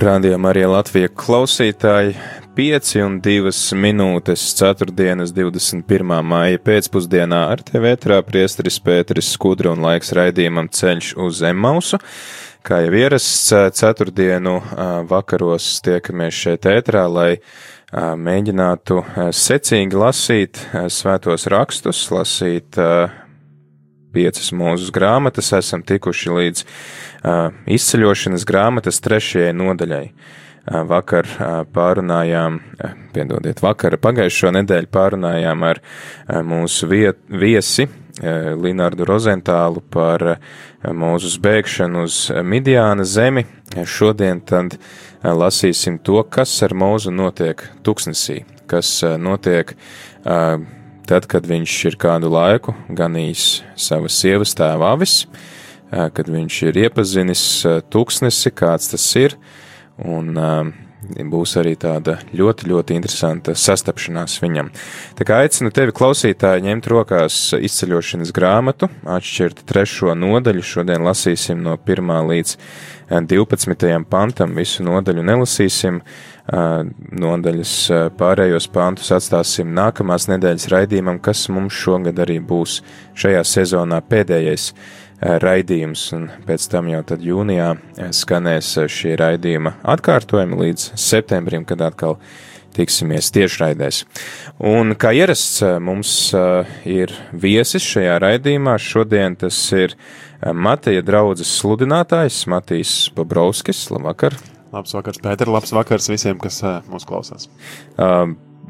Radījumā arī Latvijas klausītāji 5 un 2 minūtes 4. 21. māja pēcpusdienā ar tevi ētrā priesteris Pēteris Skudra un laiks raidījumam ceļš uz Emmausu. Kā jau ierasts, ceturtdienu vakaros tiekamies šeit ētrā, lai mēģinātu secīgi lasīt svētos rakstus, lasīt piecas mūzes grāmatas, esam tikuši līdz uh, izceļošanas grāmatas trešajai nodaļai. Uh, vakar uh, pārunājām, uh, piedodiet, vakar pagājušo nedēļu pārunājām ar mūsu viet, viesi Linārdu Rozentālu par mūzus bēgšanu uz Midiāna zemi. Šodien tad lasīsim to, kas ar mūzu notiek tuksnesī, kas notiek uh, tad, kad viņš ir kādu laiku ganījis savas sievas tēva avis, kad viņš ir iepazinis tūkstnesi, kāds tas ir, un būs arī tāda ļoti, ļoti interesanta sastapšanās viņam. Tā kā aicinu tevi klausītāji ņemt rokās izceļošanas grāmatu, atšķirt trešo nodaļu, šodien lasīsim no 1 līdz 12. pantam, visu nodaļu nelasīsim, nodaļas pārējos pantus atstāsim nākamās nedēļas raidījumam, kas mums šogad arī būs šajā sezonā pēdējais raidījums, un pēc tam jau tad jūnijā skanēs šī raidījuma atkārtojumi līdz septembrim, kad atkal tiksimies tiešraidēs. Un kā ierasts mums ir viesis šajā raidījumā, šodien tas ir Mateja draudzes sludinātājs Matīs Bobrovskis. Labvakar! Labs vakars, Pēter, labs vakars visiem, kas mūs klausās.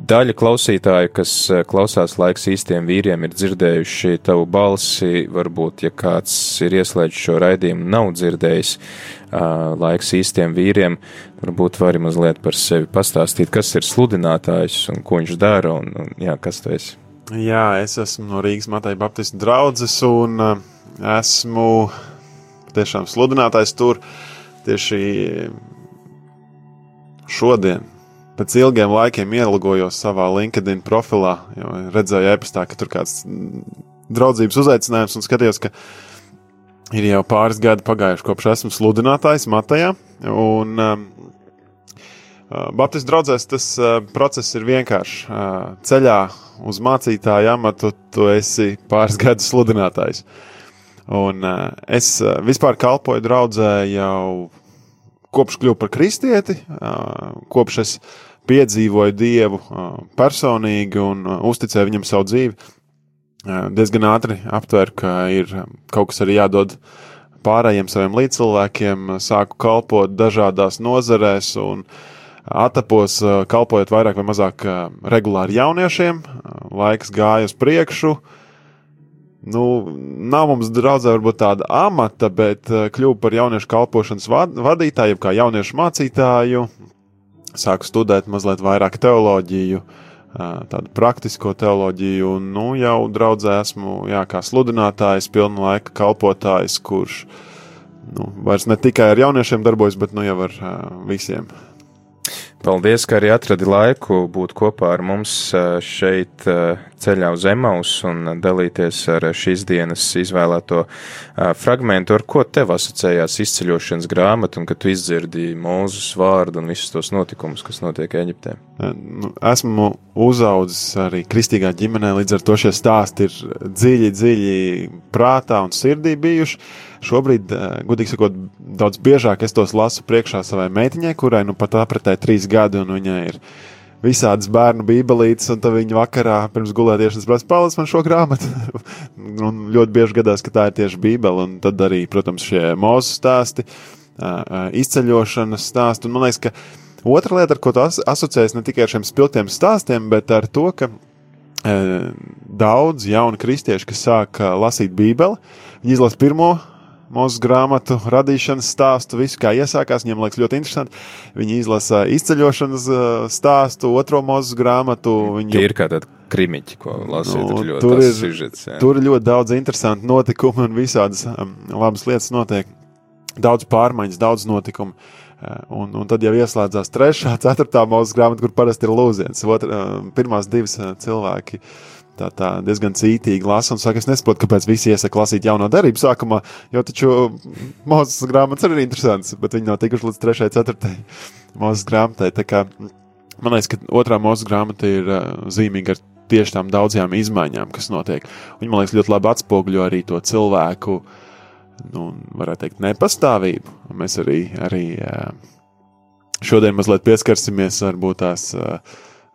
Daļa klausītāju, kas klausās laiks īstiem vīriem, ir dzirdējuši tavu balsi. Varbūt, ja kāds ir ieslēdzis šo raidījumu, nav dzirdējis laiks īstiem vīriem, varbūt vari mazliet par sevi pastāstīt, kas ir sludinātājs un ko viņš dara un, un jā, kas tu esi. Jā, es esmu no Rīgas Matai Baptistu draudzes un esmu tiešām sludinātājs tur tieši šodien, pēc ilgiem laikiem, ielogojos savā LinkedIn profilā, jo redzēju e-pastā, ka tur kāds draudzības uzaicinājums un skatījos, ka ir jau pāris gadi pagājuši kopš esmu sludinātājs Matejā. Un, um, Baptistu draugzēs tas uh, process ir vienkāršs. Uh, ceļā uz mācītāju amatu tu esi pāris gadus sludinātājs. Un uh, es uh, vispār kalpoju draudzē jau kopš kļuvu par kristieti, kopš es piedzīvoju Dievu personīgi un uzticēju viņam savu dzīvi, diezgan ātri aptvēru, ka ir kaut kas arī jādod pārējiem saviem līdzcilvēkiem, sāku kalpot dažādās nozarēs un atapos kalpojot vairāk vai mazāk regulāri jauniešiem, laiks gāja uz priekšu, uh, Nu, nav mums draudzē varbūt tāda amata, bet eh, kļuvu par jauniešu kalpošanas vadītāju, kā jauniešu mācītāju. Sāku studēt mazliet vairāk teoloģiju, eh, tādu praktisko teoloģiju, un nu, jau draudzē esmu jā, kā sludinātājs, pilna laika kalpotājs, kurš nu, vairs ne tikai ar jauniešiem darbojas, bet nu, jau ar uh, visiem. Paldies, ka arī atradi laiku būt kopā ar mums šeit ceļā uz Emaus un dalīties ar šīs dienas izvēlēto fragmentu, ar ko tev asociējās izceļošanas grāmata un ka tu izdzirdi mūzus vārdu un visus tos notikumus, kas notiek Eģiptē. Nu, esmu uzaudzis arī kristīgā ģimenē, līdz ar to šie stāsti ir dziļi, dziļi prātā un sirdī bijuši. Šobrīd, gudīgi sakot, daudz biežāk es tos lasu priekšā savai meitiņai, kurai nu pat apritē trīs gadi, un viņai ir visādas bērnu bībelītes, un tad viņa vakarā pirms gulētiešanas prasa, paliec man šo grāmatu. un ļoti bieži gadās, ka tā ir tieši bībele, un tad arī, protams, šie mūzu stāsti, izceļošanas stāsti, un man liekas, ka otra lieta, ar ko tas asociējas ne tikai ar šiem spilgtiem stāstiem, bet ar to, ka daudz jaunu kristiešu, kas sāk lasīt bībeli, viņi izlasa pirmo mūsu grāmatu radīšanas stāstu, visu kā iesākās. Viņiem liekas ļoti interesanti. Viņi izlasa izceļošanas stāstu, otro mūsu grāmatu. Viņi... Tie ir kā tādi krimiķi, ko lasīt. Nu, ļoti tur, ir, sižets, jā. tur ir ļoti daudz interesantu notikumu un visādas um, labas lietas notiek. Daudz pārmaiņas, daudz notikumu. Un, un tad jau ieslēdzās trešā, ceturtā mūsu grāmata, kur parasti ir lūziens. Otra, pirmās divas cilvēki uh, tā, tā diezgan cītīgi lasa un saka, es nesaprotu, kāpēc visi iesaka lasīt jauno darību sākumā, jo taču mūzes grāmatas arī ir interesants, bet viņi nav tikuši līdz 3. 4. mūzes grāmatai. Tā kā man liekas, ka otrā mūzes grāmata ir uh, zīmīga ar tieši tām daudzajām izmaiņām, kas notiek. Viņi man liekas ļoti labi atspoguļo arī to cilvēku, nu, varētu teikt, nepastāvību. Mēs arī, arī uh, šodien mazliet pieskarsimies varbūt tās uh,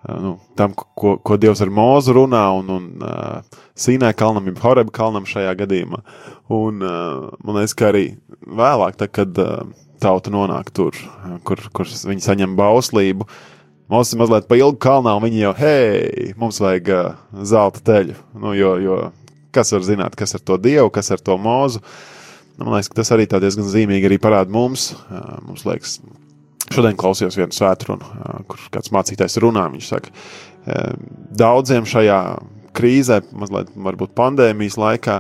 nu, tam, ko, ko Dievs ar mūzu runā, un, un uh, Sīnai kalnam, jeb Horeba kalnam šajā gadījumā. Un uh, man liekas, ka arī vēlāk, tā, kad uh, tauta nonāk tur, kur, kur viņi saņem bauslību, Mūsu ir mazliet pa ilgu kalnā, un viņi jau, hei, mums vajag uh, zelta teļu. Nu, jo, jo kas var zināt, kas ar to dievu, kas ar to mūzu. Nu, man liekas, ka tas arī diezgan zīmīgi arī parāda mums. Uh, mums liekas, Šodien klausījos vienu svētkrunu, kur kāds mācītājs runā. Viņš saka, daudziem šajā krīzē, mazliet varbūt pandēmijas laikā,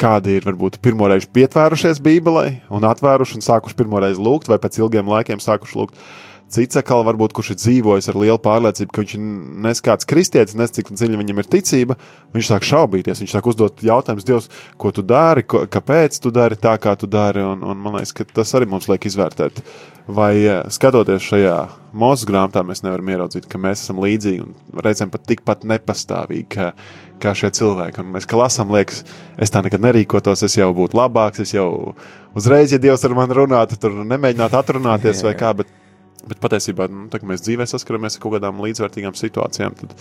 kādi ir varbūt pirmoreiz pietvērušies Bībelē un atvēruši un sākuši pirmoreiz lūgt, vai pēc ilgiem laikiem sākuši lūgt. Cits atkal, varbūt, kurš ir dzīvojis ar lielu pārliecību, ka viņš ir neskāds kristietis, nes cik dziļi viņam ir ticība, viņš sāk šaubīties, viņš sāk uzdot jautājumus Dievs, ko tu dari, ko, kāpēc tu dari tā, kā tu dari, un, un man liekas, ka tas arī mums liek izvērtēt. Vai eh, skatoties šajā mūsu grāmatā, mēs nevaram ieraudzīt, ka mēs esam līdzīgi un reizēm pat tikpat nepastāvīgi, kā, kā šie cilvēki. Un mēs, kā lasām, liekas, es tā nekad nerīkotos, es jau būtu labāks, es jau uzreiz, ja Dievs ar mani runātu, tur nemēģinātu atrunāties vai kā. Bet, Bet patiesībā, nu, tā, mēs dzīvē saskaramies ar kaut kādām līdzvērtīgām situācijām, tad,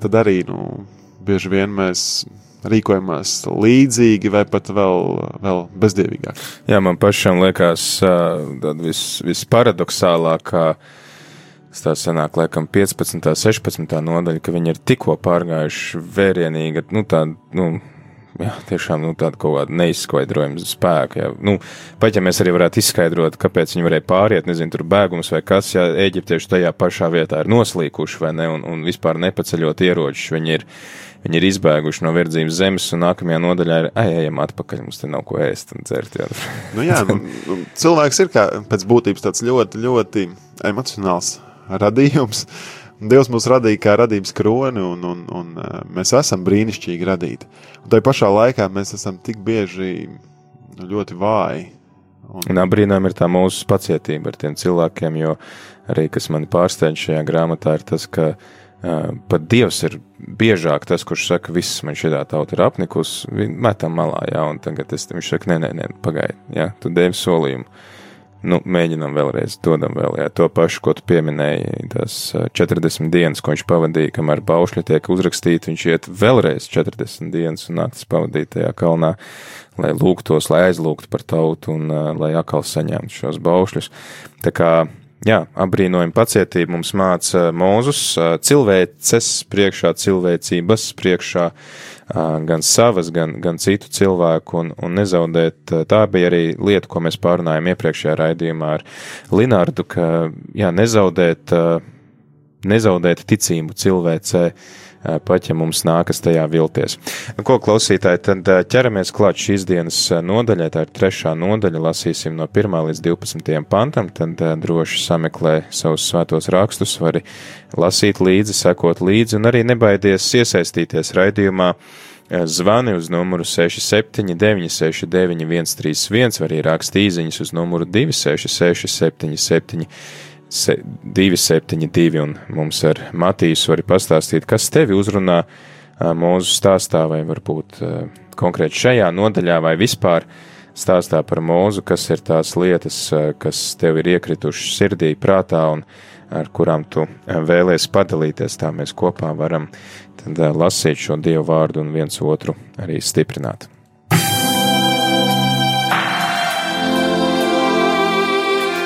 tad arī nu, bieži vien mēs rīkojamies līdzīgi vai pat vēl, vēl bezdievīgāk. Jā, man pašam liekas, tas vis, visparadoxālākā. Tā sanāk, laikam, 15. un 16. nodaļa, ka viņi ir tikko pārgājuši vērienīgi, nu, tā, nu, jā, tiešām nu, tāda kaut kāda neizskaidrojama spēka. Jā. Nu, pat ja mēs arī varētu izskaidrot, kāpēc viņi varēja pāriet, nezinu, tur bēgums vai kas, ja eģiptieši tajā pašā vietā ir noslīkuši vai ne, un, un vispār nepaceļot ieročus, viņi ir, viņi ir izbēguši no verdzības zemes, un nākamajā nodaļā ir, ai, ejam atpakaļ, mums te nav ko ēst un dzert. Jā. nu, jā, nu, nu, cilvēks ir kā pēc būtības tāds ļoti, ļoti emocionāls radījums. Dievs mūs radīja kā radības kroni, un, un, un uh, mēs esam brīnišķīgi radīti. Un tajā pašā laikā mēs esam tik bieži nu, ļoti vāji. Un, un brīnām ir tā mūsu pacietība ar tiem cilvēkiem, jo arī kas mani pārsteidz šajā grāmatā ir tas, ka uh, pat Dievs ir biežāk tas, kurš saka, viss man šī tauta ir apnikusi, metam malā, jā, un tagad es, viņš saka, nē, nē, nē pagaidi, jā, tu devi solījumu nu, mēģinam vēlreiz, dodam vēl jā, to pašu, ko tu pieminēji, tās 40 dienas, ko viņš pavadīja, kamēr baušļi tiek uzrakstīti, viņš iet vēlreiz 40 dienas un naktis pavadīt tajā kalnā, lai lūgtos, lai aizlūgtu par tautu un lai atkal saņemtu šos baušļus. Tā kā, jā, apbrīnojam pacietību mums māca Mūzus, cilvēces priekšā, cilvēcības priekšā, gan savas, gan, gan citu cilvēku un, un nezaudēt. Tā bija arī lieta, ko mēs pārunājām iepriekšējā raidījumā ar Linārdu, ka jā, nezaudēt, nezaudēt ticību cilvēcei pat ja mums nākas tajā vilties. Nu, ko klausītāji, tad ķeramies klāt šīs dienas nodaļai, tā ir trešā nodaļa, lasīsim no 1 līdz 12 pantam, tad droši sameklē savus svētos rakstus, vari lasīt līdzi, sekot līdzi un arī nebaidies iesaistīties raidījumā. Zvani uz numuru 679, 691, 131, vai arī raksta īsiņas uz numuru 266, 77, 272, un mums ar Matīsu var pastāstīt, kas tevi uzrunā mūsu stāstā, vai varbūt konkrēti šajā nodaļā, vai vispār stāstā par mūzu, kas ir tās lietas, kas tev ir iekritušas sirdī, prātā, un ar kurām tu vēlies padalīties, tā mēs kopā varam lasīt šo Dievu vārdu un viens otru arī stiprināt.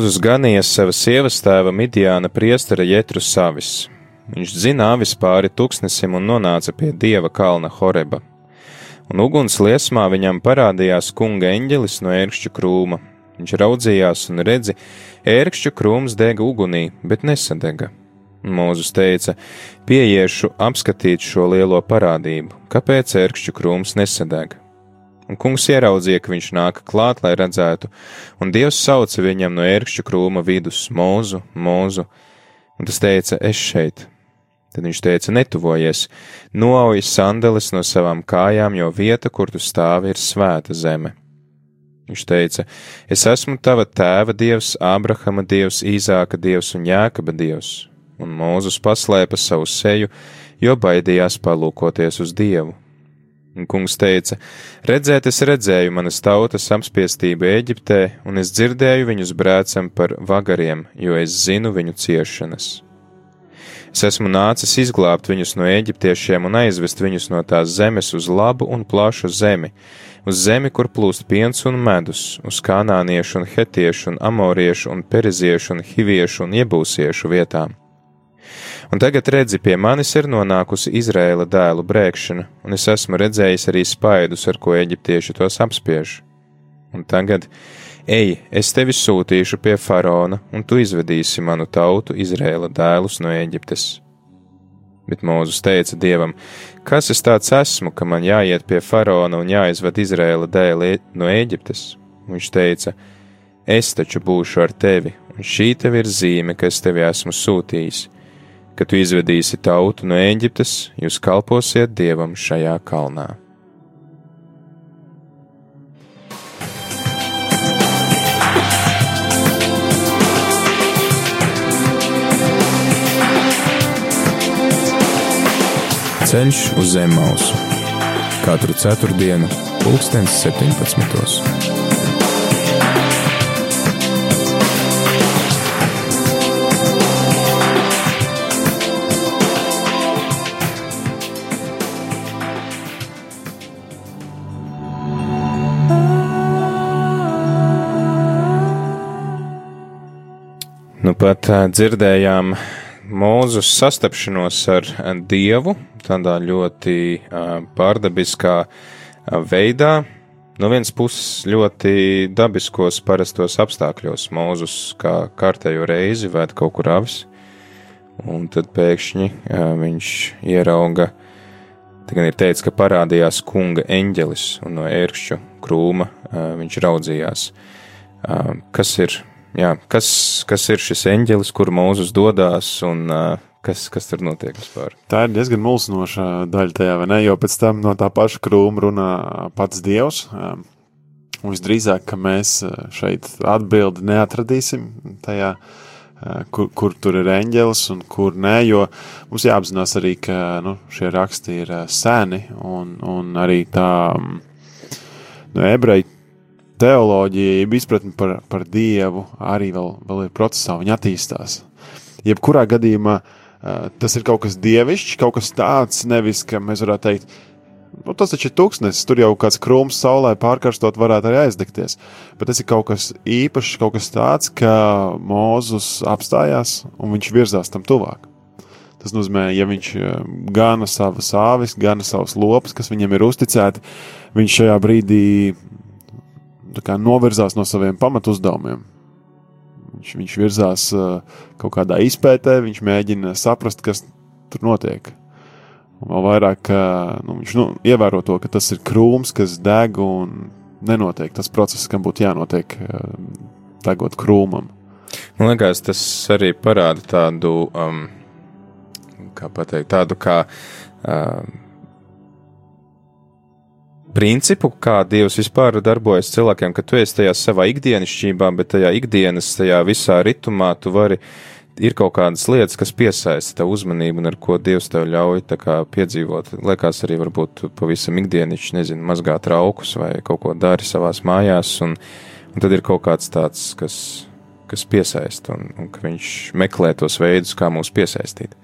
Mūzus ganīja sava sievas tēva Midjāna priestera Jetru Savis. Viņš zina avis pāri tūkstnesim un nonāca pie dieva kalna Horeba. Un uguns liesmā viņam parādījās kunga eņģelis no ērkšķu krūma. Viņš raudzījās un redzi, ērkšķu krūms dega ugunī, bet nesadega. Mūzus teica: Pieiešu apskatīt šo lielo parādību, kāpēc ērkšķu krūms nesadega un kungs ieraudzīja, ka viņš nāk klāt, lai redzētu, un Dievs sauca viņam no ērkšķu krūma vidus mūzu, mūzu, un tas teica, es šeit. Tad viņš teica, netuvojies, noauj sandeles no savām kājām, jo vieta, kur tu stāvi, ir svēta zeme. Viņš teica, es esmu tava tēva dievs, Ābrahama dievs, Īzāka dievs un Jākaba dievs, un Mūzus paslēpa savu seju, jo baidījās palūkoties uz Dievu. Un kungs teica: Redzēt, es redzēju manas tautas apspiestību Eģiptē, un es dzirdēju viņus brēcam par vagariem, jo es zinu viņu ciešanas. Es esmu nācis izglābt viņus no eģiptiešiem un aizvest viņus no tās zemes uz labu un plašu zemi, uz zemi, kur plūst piens un medus, uz kanāniešu un hetiešu un amoriešu un periziešu un hiviešu un iebūsiešu vietām Un tagad redzi, pie manis ir nonākusi Izraēla dēlu brēkšana, un es esmu redzējis arī spaidus, ar ko eģiptieši tos apspiež. Un tagad, ej, es tevi sūtīšu pie faraona, un tu izvedīsi manu tautu, Izraēla dēlus no Eģiptes. Bet Mūzus teica Dievam: Kas es tāds esmu, ka man jāiet pie faraona un jāizved Izraēla dēli no Eģiptes? Viņš teica: Es taču būšu ar tevi, un šī tev ir zīme, ka es tevi esmu sūtījis Kad tu izvedīsi tautu no Eģiptes, jūs kalposiet dievam šajā kalnā. Ceļš uz zem mausu katru ceturtdienu, pulkstens 17. Nu, pat dzirdējām mūzu sastapšanos ar Dievu tādā ļoti pārdabiskā veidā. No vienas puses, ļoti dabiskos, parastos apstākļos mūzus kā kārtējo reizi vēd kaut kur avis, un tad pēkšņi viņš ierauga, gan ir teicis, ka parādījās kunga eņģelis, un no ērkšķu krūma viņš raudzījās. Kas ir jā, kas, kas ir šis eņģelis, kur mūzus dodas un uh, kas, kas tur notiek vispār. Tā ir diezgan mulsinoša daļa tajā, vai ne? Jo pēc tam no tā paša krūma runā pats Dievs. Um, visdrīzāk, ka mēs šeit atbildi neatradīsim tajā, kur, kur tur ir eņģelis un kur nē, jo mums jāapzinās arī, ka nu, šie raksti ir seni un, un arī tā no ebreju teoloģija, jeb izpratne par, par Dievu arī vēl, vēl ir procesā, viņa attīstās. Jebkurā gadījumā tas ir kaut kas dievišķs, kaut kas tāds, nevis, ka mēs varētu teikt, nu, tas taču ir tūkstnesis, tur jau kāds krūms saulē pārkarstot varētu arī aizdegties. Bet tas ir kaut kas īpašs, kaut kas tāds, ka Mūzus apstājās un viņš virzās tam tuvāk. Tas nozīmē, ja viņš gana savas āvis, gana savus lopus, kas viņam ir uzticēti, viņš šajā brīdī novirzās no saviem pamatuzdevumiem. Viņš, viņš virzās uh, kaut kādā izpētē, viņš mēģina saprast, kas tur notiek. Un vēl vairāk uh, nu, viņš nu, ievēro to, ka tas ir krūms, kas deg un nenotiek tas process, kam būtu jānotiek uh, degot krūmam. Man liekas, tas arī parāda tādu, um, kā pateikt, tādu kā. Uh, principu, kā Dievs vispār darbojas cilvēkiem, ka tu esi tajā savā ikdienišķībā, bet tajā ikdienas, tajā visā ritumā tu vari ir kaut kādas lietas, kas piesaista tavu uzmanību un ar ko Dievs tev ļauj piedzīvot. Liekas, arī varbūt pavisam ikdienišķi, nezinu, mazgāt traukus vai kaut ko dari savās mājās, un, un tad ir kaut kāds tāds, kas, kas piesaista, un, un ka viņš meklē tos veidus, kā mūs piesaistīt.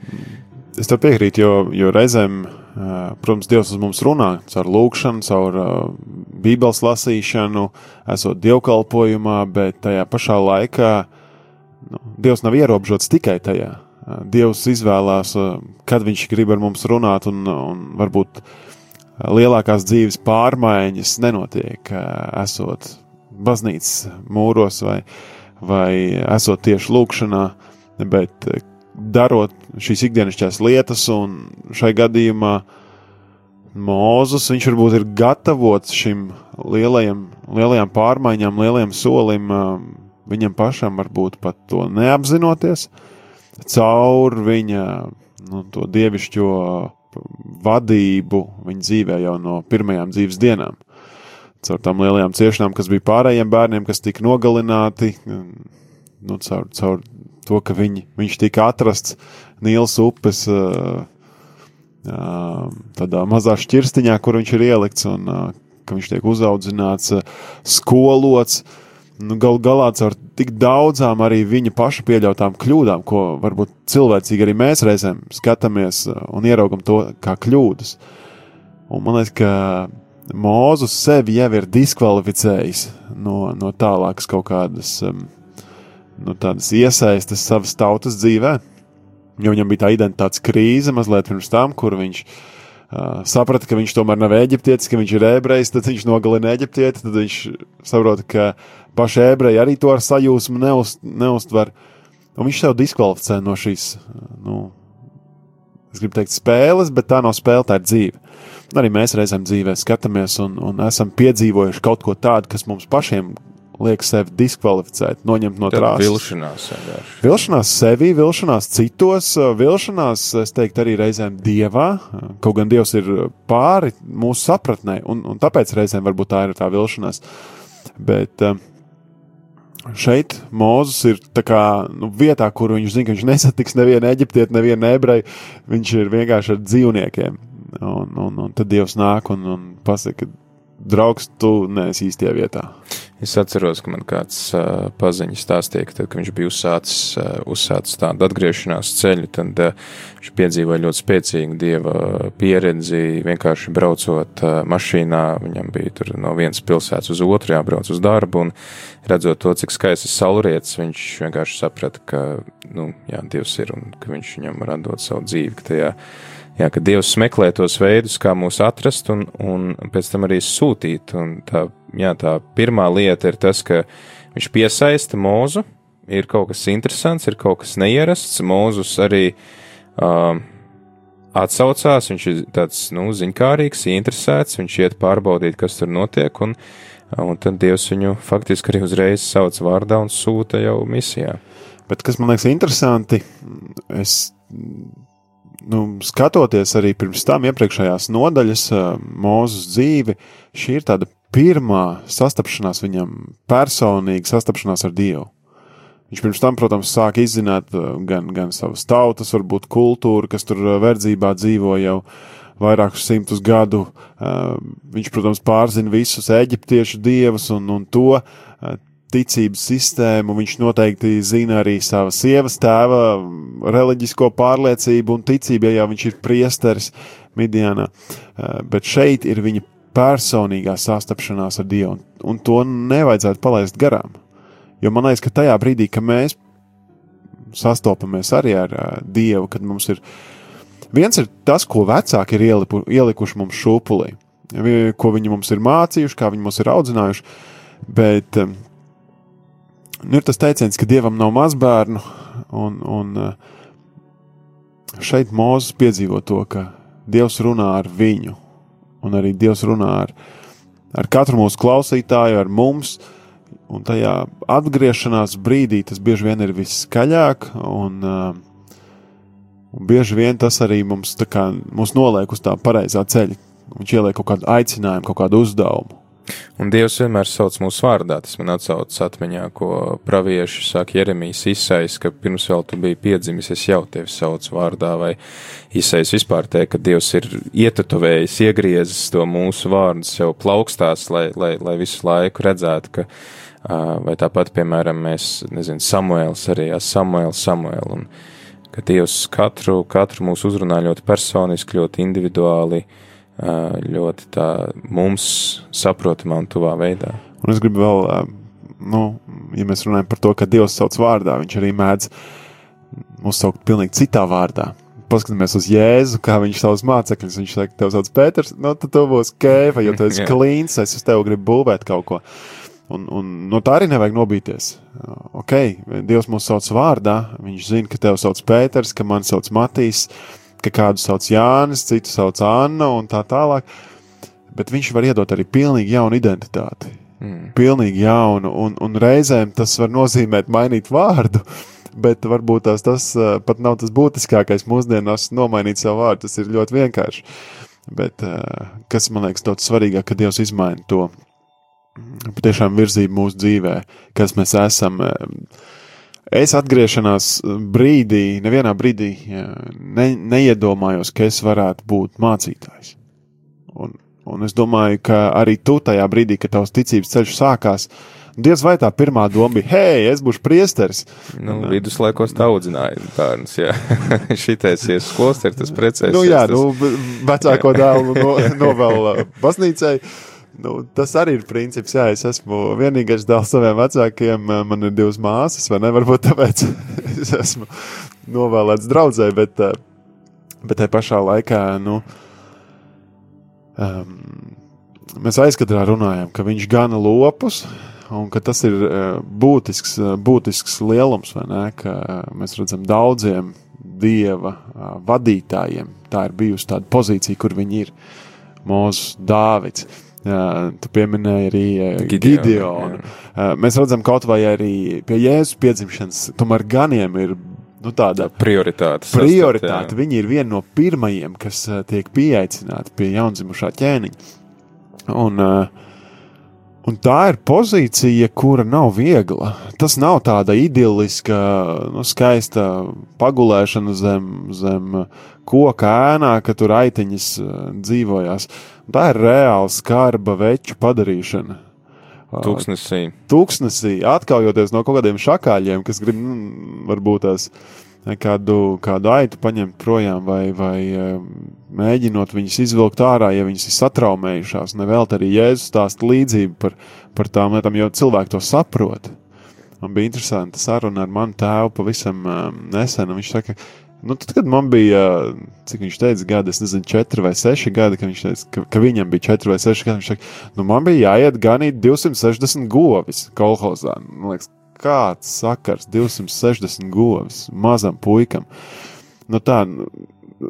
Es tev piekrītu, jo, jo reizēm, protams, Dievs uz mums runā caur lūgšanu, caur Bībeles lasīšanu, esot dievkalpojumā, bet tajā pašā laikā nu, Dievs nav ierobežots tikai tajā. Dievs izvēlās, kad viņš grib ar mums runāt, un, un varbūt lielākās dzīves pārmaiņas nenotiek, esot baznīcas mūros vai, vai esot tieši lūkšanā, bet darot šīs ikdienišķās lietas, un šai gadījumā Mūzus viņš varbūt ir gatavots šim lielajam, lielajām pārmaiņām, lielajam solim viņam pašam varbūt pat to neapzinoties, caur viņa nu, to dievišķo vadību viņa dzīvē jau no pirmajām dzīves dienām. Caur tām lielajām ciešanām, kas bija pārējiem bērniem, kas tika nogalināti, nu, caur, caur to, ka viņi, viņš tika atrasts Nīlas upes tādā mazā šķirstiņā, kur viņš ir ielikts, un ka viņš tiek uzaudzināts, skolots, nu, gal galā ar tik daudzām arī viņa paša pieļautām kļūdām, ko varbūt cilvēcīgi arī mēs reizēm skatāmies un ieraugam to kā kļūdas. Un man liekas, ka Mūzus sevi jau ir diskvalificējis no, no tālākas kaut kādas um, no iesaistas savas tautas dzīvē. Jo viņam bija tā identitātes krīze mazliet pirms tam, kur viņš uh, saprata, ka viņš tomēr nav eģiptietis, ka viņš ir ebrejs, tad viņš nogalina eģiptieti, tad viņš saprota, ka paši ebreji arī to ar sajūsmu neust, neustver. Un viņš sev diskvalificē no šīs, nu, es gribu teikt, spēles, bet tā nav spēle, tā ir dzīve. Arī mēs reizēm dzīvē skatāmies un, un esam piedzīvojuši kaut ko tādu, kas mums pašiem liek sevi diskvalificēt, noņemt no trāsas. Vilšanās, vienkārši. vilšanās sevi, vilšanās citos, vilšanās, es teiktu, arī reizēm dievā. Kaut gan dievs ir pāri mūsu sapratnē, un, un tāpēc reizēm varbūt tā ir tā vilšanās. Bet eh, šeit Mozus ir kā, nu, vietā, kur viņš zina, ka viņš nesatiks nevienu eģiptieti, nevienu ebreju. Viņš ir vienkārši ar dzīvniekiem. Un, un, un tad Dievs nāk un, un pasaka, draugs, tu neesi īstajā vietā. Es atceros, ka man kāds uh, paziņas stāstīja, ka tad, kad viņš bija uzsācis, uh, uzsācis tādu atgriešanās ceļu, tad uh, viņš piedzīvoja ļoti spēcīgu dieva pieredzi. Vienkārši braucot uh, mašīnā, viņam bija tur no vienas pilsētas uz otru jābrauc uz darbu, un redzot to, cik skaists ir saulrietis, viņš vienkārši saprata, ka, nu, jā, Dievs ir un ka viņš viņam var atdot savu dzīvi, ka tajā jā, ka Dievs meklē tos veidus, kā mūs atrast un, un pēc tam arī sūtīt. Un tā, jā, tā pirmā lieta ir tas, ka viņš piesaista mūzu, ir kaut kas interesants, ir kaut kas neierasts. Mūzus arī uh, atsaucās, viņš ir tāds, nu, ziņkārīgs, interesēts, viņš iet pārbaudīt, kas tur notiek, un, un tad Dievs viņu faktiski arī uzreiz sauc vārdā un sūta jau misijā. Bet kas man liekas interesanti, es nu, skatoties arī pirms tam iepriekšējās nodaļas, Mūzes dzīvi, šī ir tāda pirmā sastapšanās viņam, personīga sastapšanās ar Dievu. Viņš pirms tam, protams, sāk izzināt gan, gan savas tautas, varbūt kultūru, kas tur verdzībā dzīvo jau vairākus simtus gadu. Viņš, protams, pārzina visus eģiptiešu dievus un, un to ticības sistēmu, viņš noteikti zina arī sava sievas tēva reliģisko pārliecību un ticību, ja viņš ir priesteris Midianā. Eh, bet šeit ir viņa personīgā sastapšanās ar Dievu, un to nevajadzētu palaist garām. Jo man liekas, ka tajā brīdī, kad mēs sastopamies arī ar uh, Dievu, kad mums ir viens ir tas, ko vecāki ir ielipu, ielikuši mums šūpulī, ko viņi mums ir mācījuši, kā viņi mums ir audzinājuši, bet um, nu, ir tas teiciens, ka dievam nav mazbērnu, un, un eh, šeit Mozus piedzīvo to, ka Dievs runā ar viņu, un arī Dievs runā ar, ar katru mūsu klausītāju, ar mums. Un tajā atgriešanās brīdī tas bieži vien ir viskaļāk, un, uh, un bieži vien tas arī mums, kā, mums noliek uz tā pareizā ceļa. Viņš ieliek kaut kādu aicinājumu, kaut kādu uzdevumu. Un Dievs vienmēr sauc mūsu vārdā. Tas man atsaucas atmiņā, ko pravieši saka Jeremijas izsais, ka pirms vēl tu biji piedzimis, es jau tevi saucu vārdā, vai izsais vispār teikt, ka Dievs ir ietatuvējis, iegriezis to mūsu vārdu sev plaukstās, lai, lai, lai visu laiku redzētu, ka, vai tāpat, piemēram, mēs, nezinu, Samuēls arī, jā, Samuēls, Samuēl, un ka Dievs katru, katru mūsu uzrunā ļoti personiski, ļoti individuāli, uh, ļoti tā mums saprotamā un tuvā veidā. Un es gribu vēl, nu, ja mēs runājam par to, ka Dievs sauc vārdā, viņš arī mēdz mūs saukt pilnīgi citā vārdā. Paskatāmies uz Jēzu, kā viņš savus mācekļus. Viņš saka, tev sauc Pēters, no nu, tad tu būsi kēfa, jo tu esi klīns, es uz tevi gribu būvēt kaut ko. Un, un no tā arī nevajag nobīties. Ok, Dievs mūs sauc vārdā, viņš zina, ka tev sauc Pēters, ka man sauc Matīs, uh, ka kādu sauc Jānis, citu sauc Anna un tā tālāk. Bet viņš var iedot arī pilnīgi jaunu identitāti. Mm. Pilnīgi jaunu, un, un reizēm tas var nozīmēt mainīt vārdu. Bet varbūt tās, tas uh, pat nav tas būtiskākais mūsdienās, nomainīt savu vārdu. Tas ir ļoti vienkārši. Bet uh, kas man liekas daudz svarīgāk, ka Dievs izmaina to patiešām virzību mūsu dzīvē, kas mēs esam. Uh, Es atgriešanās brīdī, nevienā brīdī ne, neiedomājos, ka es varētu būt mācītājs. Un, un es domāju, ka arī tu tajā brīdī, kad tavs ticības ceļš sākās, Diez vai tā pirmā doma bija, hei, es būšu priesteris. Nu, un, viduslaikos tā audzināja bērns, jā. Šitais ies klosteri, tas precēs. Nu, jā, tas... nu, vecāko dēlu no, novēl baznīcai. Nu, tas arī ir princips. Jā, es esmu vienīgais dēls saviem vecākiem. Man ir divas māsas, vai ne? Varbūt tāpēc es esmu novēlēts draudzē, bet, bet tajā pašā laikā nu, um, mēs aizkadrā runājam, ka viņš gana lopus. Un ka tas ir būtisks, būtisks lielums, ne? Ka mēs redzam daudziem dieva vadītājiem. Tā ir bijusi tāda pozīcija, kur viņi ir. Mūsu Dāvids. Tu pieminēji arī Gideonu. Gideonu. Mēs redzam, kaut vai arī pie Jēzus piedzimšanas, tomēr ganiem ir nu, tāda prioritāte. prioritāte. Sastapt, Viņi ir vieni no pirmajiem, kas tiek pieaicināti pie jaundzimušā ķēniņa. Un, un tā ir pozīcija, kura nav viegla. Tas nav tāda idiliska, nu, skaista pagulēšana zem, zem koka ēnā, ka tur aitiņas dzīvojās. Uh, Tā ir reāla skarba veču padarīšana. Tūkstnesī. Tūkstnesī, atkaujoties no kaut kādiem šakāļiem, kas grib, nu, varbūt tās kādu, kādu aitu paņemt projām, vai, vai mēģinot viņus izvilkt ārā, ja viņas ir satraumējušās. Nevēl arī Jēzus stāsta līdzību par, par tām lietām, jo cilvēki to saprot. Man bija interesanti saruna ar manu tēvu pavisam nesen. Viņš saka, Nu, tad, kad man bija, cik viņš teica, gadi, es nezinu, 4 vai 6 gadi, kad viņš teica, ka, ka viņam bija 4 vai 6 gadi, viņš teica, nu, man bija jāiet ganīt 260 govis kolhozā. Man liekas, kāds sakars 260 govis mazam puikam. Nu, tā, nu,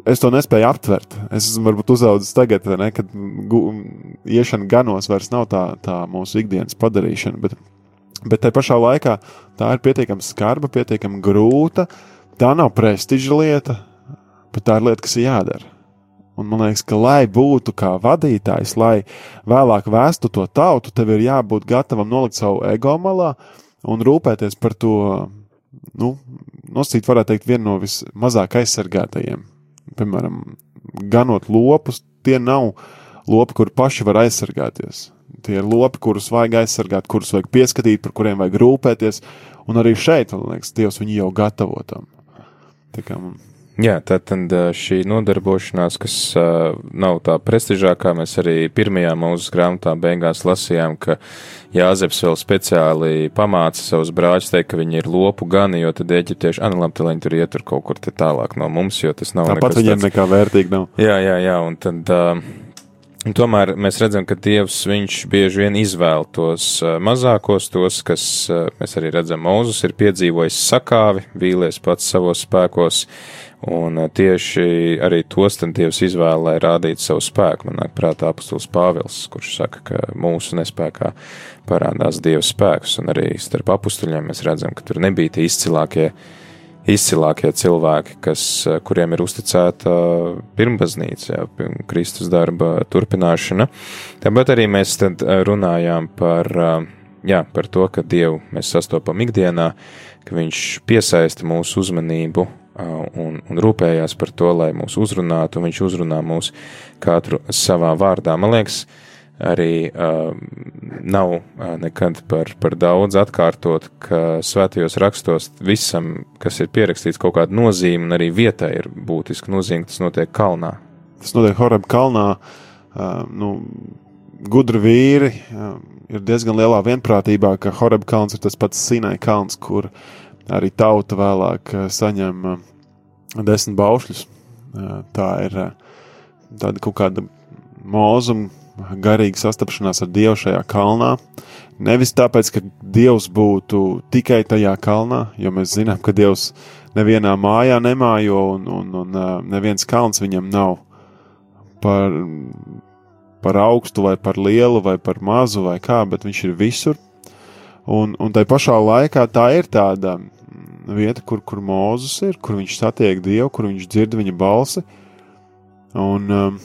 es to nespēju aptvert. Es esmu varbūt uzaugusi tagad, ne, kad iešana ganos vairs nav tā, tā mūsu ikdienas padarīšana, bet, bet tajā pašā laikā tā ir pietiekami skarba, pietiekami grūta. Uh, tā nav prestiža lieta, bet tā ir lieta, kas ir jādara. Un man liekas, ka, lai būtu kā vadītājs, lai vēlāk vēstu to tautu, tev ir jābūt gatavam nolikt savu ego malā un rūpēties par to, nu, nosīt, varētu teikt, vienu no vismazāk aizsargātajiem. Piemēram, ganot lopus, tie nav lopi, kur paši var aizsargāties. Tie ir lopi, kurus vajag aizsargāt, kurus vajag pieskatīt, par kuriem vajag rūpēties. Un arī šeit, man liekas, Dievs viņu jau gatavotam. Jā, tā tad šī nodarbošanās, kas uh, nav tā prestižākā, mēs arī pirmajā mūsu grāmatā beigās lasījām, ka Jāzeps vēl speciāli pamāca savus brāļus teikt, ka viņi ir lopu gani, jo tad eģiptieši, ah, labi, viņi tur ietur kaut kur tālāk no mums, jo tas nav. Tāpat viņiem tāds... nekā vērtīgi nav. Jā, jā, jā, un tad. Uh, Un tomēr mēs redzam, ka Dievs viņš bieži vien izvēl tos mazākos, tos, kas mēs arī redzam, Mūzus ir piedzīvojis sakāvi, vīlies pats savos spēkos, un tieši arī tos tad Dievs izvēl, lai rādītu savu spēku. Man nāk prātā apustulis Pāvils, kurš saka, ka mūsu nespēkā parādās Dieva spēks, un arī starp apustuļiem mēs redzam, ka tur nebija tie izcilākie izcilākie cilvēki, kas, kuriem ir uzticēta pirmbaznīca, jā, Kristus darba turpināšana. Tāpat arī mēs tad runājām par, jā, par to, ka Dievu mēs sastopam ikdienā, ka Viņš piesaista mūsu uzmanību un, un rūpējās par to, lai mūs uzrunātu, un Viņš uzrunā mūs katru savā vārdā. Man liekas, arī uh, nav uh, nekad par, par daudz atkārtot, ka svētajos rakstos visam, kas ir pierakstīts, kaut kāda nozīme, un arī vietai ir būtiska nozīme, tas notiek kalnā. Tas notiek Horeb kalnā. Uh, nu, gudri vīri uh, ir diezgan lielā vienprātībā, ka Horeb kalns ir tas pats Sinai kalns, kur arī tauta vēlāk uh, saņem uh, desmit baušļus. Uh, tā ir uh, tāda kaut kāda mūzuma garīga sastapšanās ar Dievu šajā kalnā. Nevis tāpēc, ka Dievs būtu tikai tajā kalnā, jo mēs zinām, ka Dievs nevienā mājā nemājo, un, un, un neviens kalns viņam nav par, par augstu, vai par lielu, vai par mazu, vai kā, bet viņš ir visur. Un, un tai pašā laikā tā ir tāda vieta, kur, kur Mozus ir, kur viņš satiek Dievu, kur viņš dzird viņa balsi. Un, um,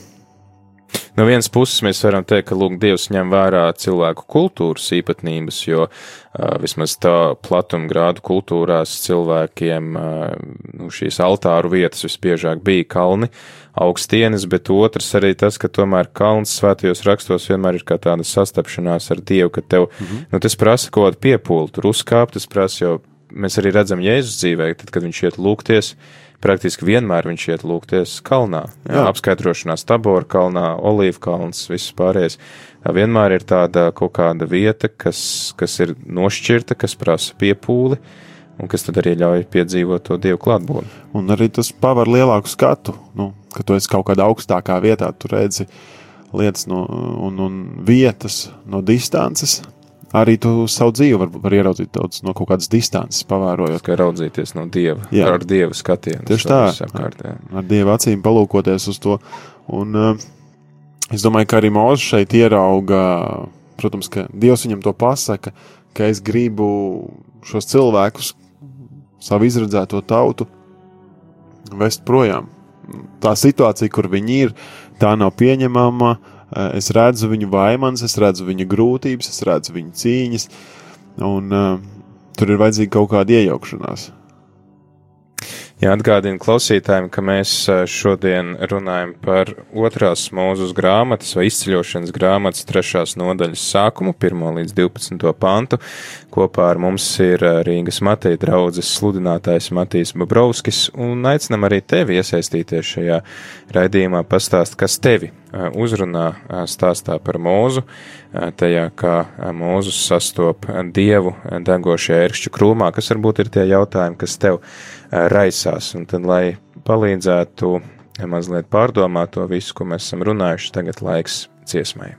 No vienas puses mēs varam teikt, ka lūk, Dievs ņem vērā cilvēku kultūras īpatnības, jo uh, vismaz tā platuma grādu kultūrās cilvēkiem uh, nu, šīs altāru vietas visbiežāk bija kalni, augstienes, bet otrs arī tas, ka tomēr kalns svētajos rakstos vienmēr ir kā tāda sastapšanās ar Dievu, ka tev, -hmm. nu, tas prasa kaut kādu piepūli, tur uzkāpt, tas prasa, jo mēs arī redzam Jēzus dzīvē, tad, kad viņš iet lūgties, praktiski vienmēr viņš iet lūgties kalnā. Jā, apskaidrošanās tabora kalnā, olīvu kalns, viss pārējais. Vienmēr ir tāda kaut kāda vieta, kas, kas ir nošķirta, kas prasa piepūli. Un kas tad arī ļauj piedzīvot to dievu klātbūtni. Un arī tas paver lielāku skatu, nu, ka tu esi kaut kādā augstākā vietā, tu redzi lietas no, un, un vietas no distances, arī tu savu dzīvi var, var ieraudzīt daudz no kaut kādas distances, pavērojot. Kā raudzīties no dieva, jā. ar dieva skatienu. Tieši tā, apkārt, jā. ar dieva acīm palūkoties uz to. Un uh, es domāju, ka arī Mozus šeit ierauga, protams, ka Dievs viņam to pasaka, ka es gribu šos cilvēkus, savu izredzēto tautu, vest projām. Tā situācija, kur viņi ir, tā nav pieņemama. Uh, es redzu viņu vaimanas, es redzu viņa grūtības, es redzu viņa cīņas, un uh, tur ir vajadzīga kaut kāda iejaukšanās. Jā, atgādinu klausītājiem, ka mēs šodien runājam par otrās mūzes grāmatas vai izceļošanas grāmatas trešās nodaļas sākumu, 1 līdz 12 pantu. Kopā ar mums ir Rīgas Mateja draudzes sludinātājs Matīs Babrovskis, un aicinam arī tevi iesaistīties šajā raidījumā, pastāst, kas tevi uzrunā stāstā par mūzu, tajā, kā mūzus sastop dievu degošajā ērkšķu krūmā, kas varbūt ir tie jautājumi, kas tev raisās. Un tad, lai palīdzētu mazliet pārdomāt to visu, ko mēs esam runājuši, tagad laiks ciesmai.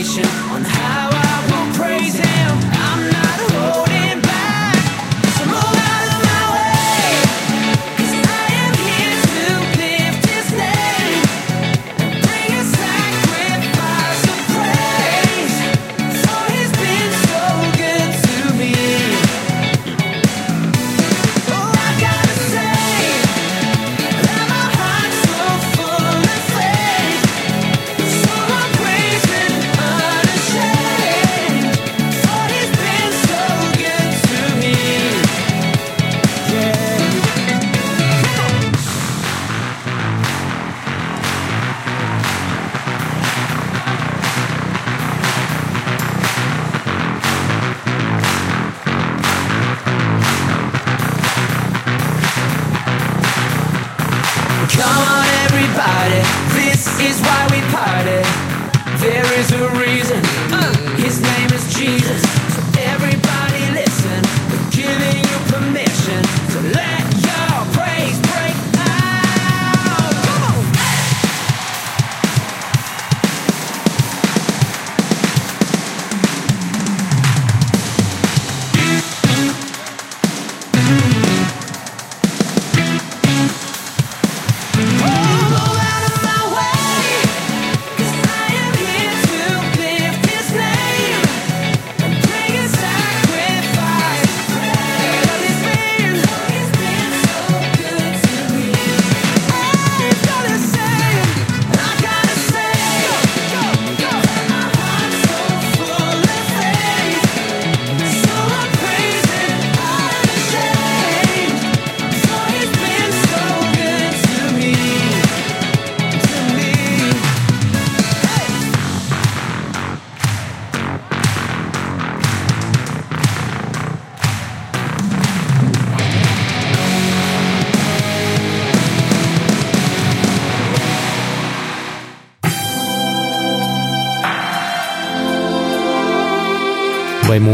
nation.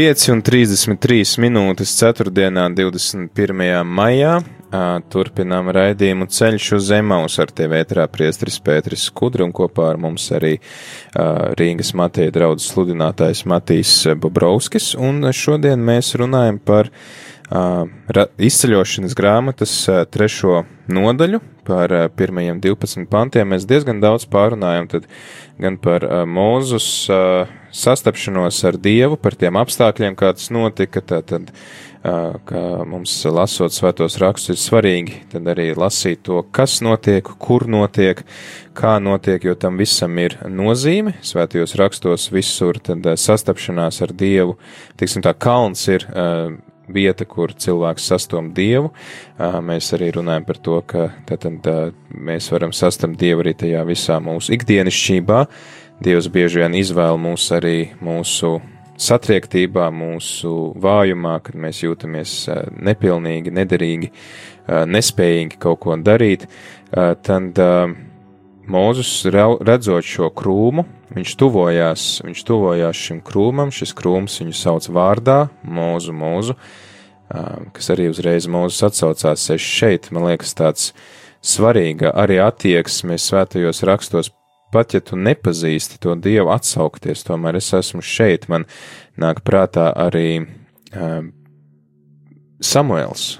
Pieci un 33 minūtes 4. 21. maijā. Turpinām raidījumu ceļš uz Zemaus ar tevi ētrā priestris Pēteris Skudru un kopā ar mums arī Rīgas Mateja draudzes sludinātājs Matīs Bobrovskis. Un šodien mēs runājam par izceļošanas grāmatas trešo nodaļu, par ā, pirmajiem 12 pantiem. Mēs diezgan daudz pārunājam tad gan par ā, Mūzus ā, sastapšanos ar Dievu, par tiem apstākļiem, kā tas notika, tātad, ka mums lasot svētos rakstus ir svarīgi tad arī lasīt to, kas notiek, kur notiek, kā notiek, jo tam visam ir nozīme. Svētajos rakstos visur tad sastapšanās ar Dievu, tiksim tā, kalns ir vieta, kur cilvēks sastom Dievu. Mēs arī runājam par to, ka tātad, ā, mēs varam sastapt Dievu arī tajā visā mūsu ikdienišķībā. Dievs bieži vien izvēl mūs arī mūsu satriektībā, mūsu vājumā, kad mēs jūtamies nepilnīgi, nederīgi, nespējīgi kaut ko darīt, tad rau- redzot šo krūmu, viņš tuvojās, viņš tuvojās šim krūmam, šis krūms viņu sauc vārdā, mūzu, mūzu, kas arī uzreiz mūzus atsaucās es šeit, man liekas, tāds svarīga arī attieksme svētajos rakstos, pat ja tu nepazīsti to Dievu atsaukties, tomēr es esmu šeit, man nāk prātā arī Samuels,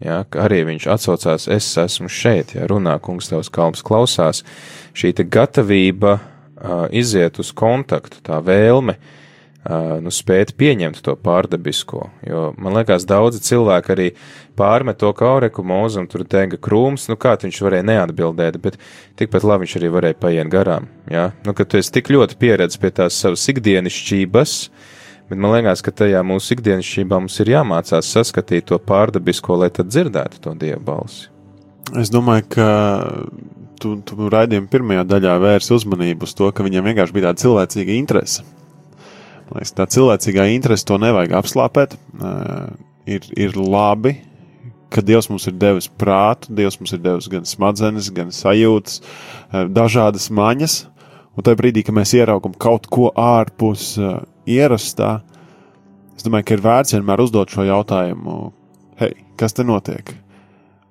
Ja, arī viņš atsaucās, es esmu šeit, ja runā kungs tavs kalps klausās, šī gatavība uh, iziet uz kontaktu, tā vēlme, uh, nu, spēt pieņemt to pārdabisko, jo man liekas, daudzi cilvēki arī pārmet to kaureku mūzum, tur dega krūms, nu kā viņš varēja neatbildēt, bet tikpat labi viņš arī varēja paiet garām, ja, nu, ka tu esi tik ļoti pieredzis pie tās savas ikdienišķības, Bet man liekas, ka tajā mūsu ikdienišķībā mums ir jāmācās saskatīt to pārdabisko, lai tad dzirdētu to dievu balsi. Es domāju, ka tu, tu raidījuma pirmajā daļā vērsi uzmanību uz to, ka viņam vienkārši bija tāda cilvēcīga interese. Man liekas, tā cilvēcīgā interese to nevajag apslāpēt. Uh, ir, ir labi, ka Dievs mums ir devis prātu, Dievs mums ir devis gan smadzenes, gan sajūtas, uh, dažādas maņas. Un tajā brīdī, kad mēs ieraugam kaut ko ārpus uh, ierastā, es domāju, ka ir vērts vienmēr uzdot šo jautājumu, hei, kas te notiek?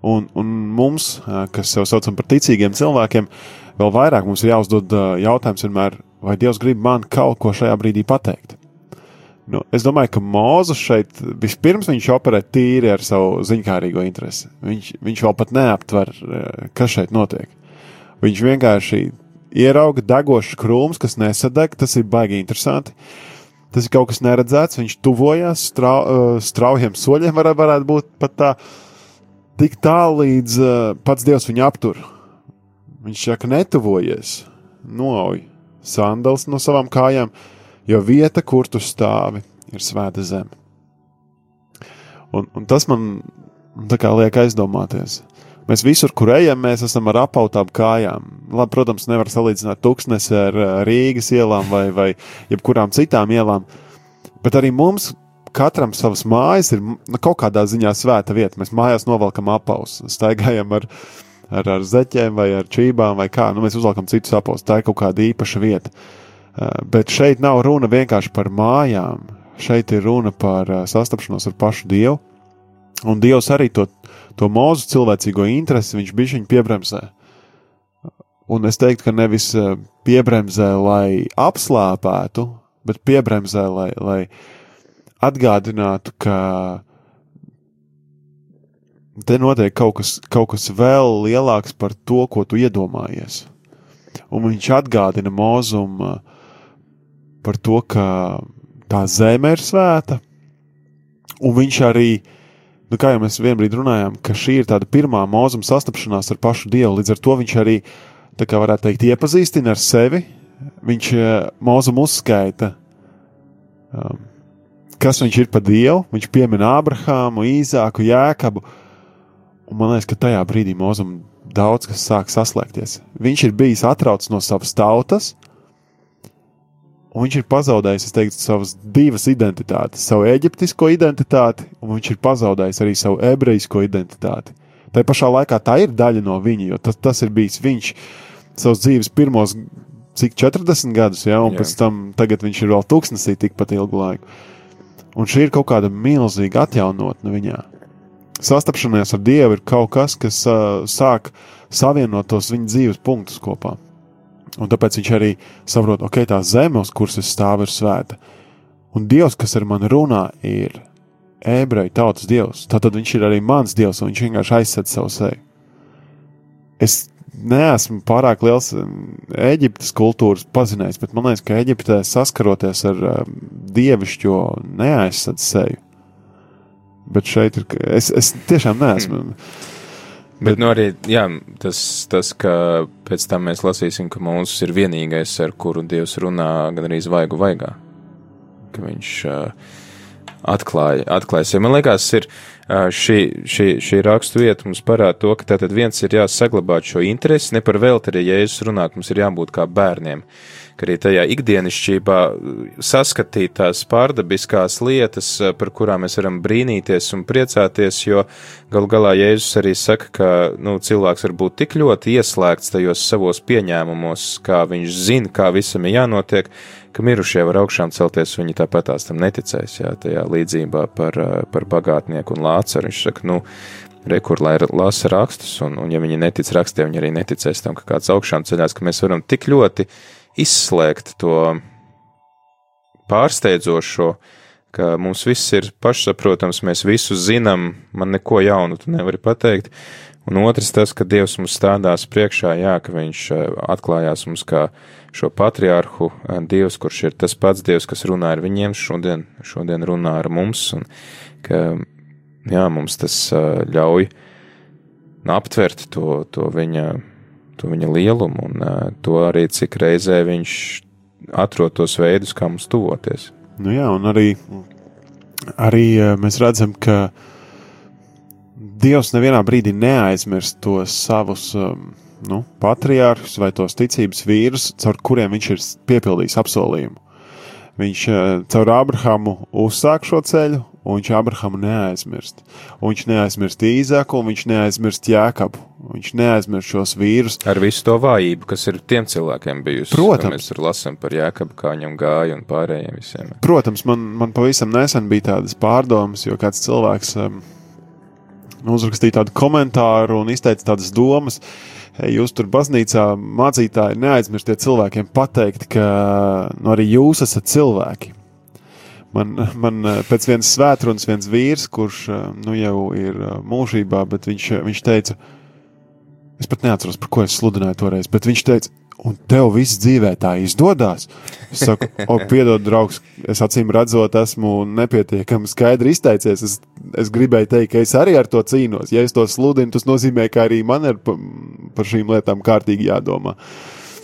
Un, un mums, kas sev saucam par ticīgiem cilvēkiem, vēl vairāk mums ir jāuzdod jautājums vienmēr, vai Dievs grib man kaut ko šajā brīdī pateikt. Nu, es domāju, ka Mozus šeit vispirms viņš operē tīri ar savu ziņkārīgo interesi. Viņš, viņš vēl pat neaptver, kas šeit notiek. Viņš vienkārši ierauga degošs krūms, kas nesadeg, tas ir baigi interesanti. Tas ir kaut kas neredzēts, viņš tuvojās strau, ā, straujiem soļiem, var, varētu būt pat tā tik tālu, līdz uh, pats Dievs viņu aptur. Viņš saka, netuvojies, noauj sandals no savām kājām, jo vieta, kur tu stāvi, ir svēta zeme. Un, un tas man tā kā liek aizdomāties. Mēs visur, kur ejam, mēs esam ar apautām kājām. Labi, protams, nevar salīdzināt tūkstnesi ar ā, Rīgas ielām vai, vai jebkurām citām ielām, bet arī mums katram savas mājas ir nu, kaut kādā ziņā svēta vieta. Mēs mājās novelkam apaus, staigājam ar, ar, ar zeķiem vai ar čībām vai kā. Nu, mēs uzvelkam citus apaus. Tā ir kaut kāda īpaša vieta. Uh, Bet šeit nav runa vienkārši par mājām. Šeit ir runa par uh, sastapšanos ar pašu Dievu. Un Dievs arī to, to mūzu cilvēcīgo interesi viņš bija viņa piebremzē. Un es teiktu, ka nevis uh, piebremzē, lai apslāpētu, bet piebremzē, lai, lai atgādinātu, ka te notiek kaut kas, kaut kas vēl lielāks par to, ko tu iedomājies. Un viņš atgādina mūzum uh, par to, ka tā zeme ir svēta, un viņš arī, nu, kā jau mēs vienbrīd runājām, ka šī ir tāda pirmā mūzuma sastapšanās ar pašu Dievu. Līdz ar to viņš arī, tā kā varētu teikt, iepazīstina ar sevi. Viņš mūzum uzskaita, um, kas viņš ir pa Dievu. Viņš piemina Abrahāmu, Īzāku, Jēkabu. Un man liekas, ka tajā brīdī mūzum daudz kas sāk saslēgties. Viņš ir bijis atrauts no savas tautas, un viņš ir pazaudējis, teiktu, savas divas identitātes, savu eģiptisko identitāti, un viņš ir pazaudējis arī savu ebrejisko identitāti. Tā pašā laikā tā ir daļa no viņa, jo tas, tas ir bijis viņš savas dzīves pirmos, cik 40 gadus, ja, un Jā. pēc tam tagad viņš ir vēl tūkstnesī tikpat ilgu laiku. Un šī ir kaut kāda milzīga atjaunotne viņā. Sastapšanās ar Dievu ir kaut kas, kas uh, sāk savienot tos viņa dzīves punktus kopā. Un tāpēc viņš arī saprot, ok, tā zeme, uz kuras es stāvu, ir svēta. Un Dievs, kas ar mani runā, ir ebreju tautas Dievs. Tātad viņš ir arī mans Dievs, un viņš vienkārši aizsēž savu seju. Es neesmu pārāk liels um, Eģiptes kultūras pazinējs, bet man liekas, ka Eģiptē saskaroties ar um, dievišķo neaizsardz seju. Bet šeit ir. Es, es tiešām neesmu. Bet, nu, arī jā, tas, tas, ka pēc tam mēs lasīsim, ka mūsu ir vienīgais, ar kuru Dievs runā gan arī zvaigu vaigā. Ka viņš uh, atklāja, atklāja sevi. Man liekas, ir uh, šī, šī, šī rakstu vieta mums parāda to, ka tātad viens ir jāsaglabāt šo interesi, ne par velti arī Jēzus runā, ka mums ir jābūt kā bērniem. Ka arī tajā ikdienišķībā uh, saskatīt tās pārdabiskās lietas, uh, par kurām mēs varam brīnīties un priecāties, jo galu galā Jēzus arī saka, ka nu, cilvēks var būt tik ļoti ieslēgts tajos savos pieņēmumos, kā viņš zina, kā visam ir jānotiek, ka mirušie var augšām celties, viņi tāpat tās tam neticēs, jā, tajā līdzībā par, uh, par bagātnieku un lācaru. Viņš saka, nu, rekur, lai lasa rakstus, un, un ja viņi netic rakstiem, viņi arī neticēs tam, ka kāds augšām ceļās, ka mēs varam tik ļoti izslēgt to pārsteidzošo, ka mums viss ir pašsaprotams, mēs visu zinām, man neko jaunu tu nevari pateikt. Un otrs tas, ka Dievs mums stādās priekšā, jā, ka viņš eh, atklājās mums kā šo patriārhu eh, Dievs, kurš ir tas pats Dievs, kas runā ar viņiem, šodien, šodien runā ar mums, un ka, jā, mums tas eh, ļauj aptvert to, to viņa, to viņa lielumu un to arī, cik reizē viņš atrod tos veidus, kā mums tuvoties. Nu jā, un arī, arī mēs redzam, ka Dievs nevienā brīdī neaizmirst tos savus um, nu, patriārhus vai tos ticības vīrus, caur kuriem viņš ir piepildījis apsolījumu. Viņš caur Abrahamu uzsāk šo ceļu, un viņš Abrahamu neaizmirst. Un viņš neaizmirst Īzaku, un viņš neaizmirst Jēkabu. Viņš neaizmirst šos vīrus. Ar visu to vājību, kas ir tiem cilvēkiem bijusi. Protams. Mēs tur lasām par Jēkabu, kā viņam gāja un pārējiem visiem. Protams, man, man pavisam nesen bija tādas pārdomas, jo kāds cilvēks um, uzrakstīja tādu komentāru un izteica tādas domas. Hey, jūs tur baznīcā mācītāji neaizmirstiet cilvēkiem pateikt, ka nu, arī jūs esat cilvēki. Man, man eh, pēc vienas svētrunas viens vīrs, kurš eh, nu, jau ir eh, mūžībā, bet viņš, viņš teica, es pat neatceros, par ko es sludināju toreiz, bet viņš teica, un tev viss dzīvē tā izdodas. Es saku, o, piedod, draugs, es acīm redzot, esmu nepietiekami skaidri izteicies. Es, es gribēju teikt, ka es arī ar to cīnos. Ja es to sludinu, tas nozīmē, ka arī man ir pa, par šīm lietām kārtīgi jādomā.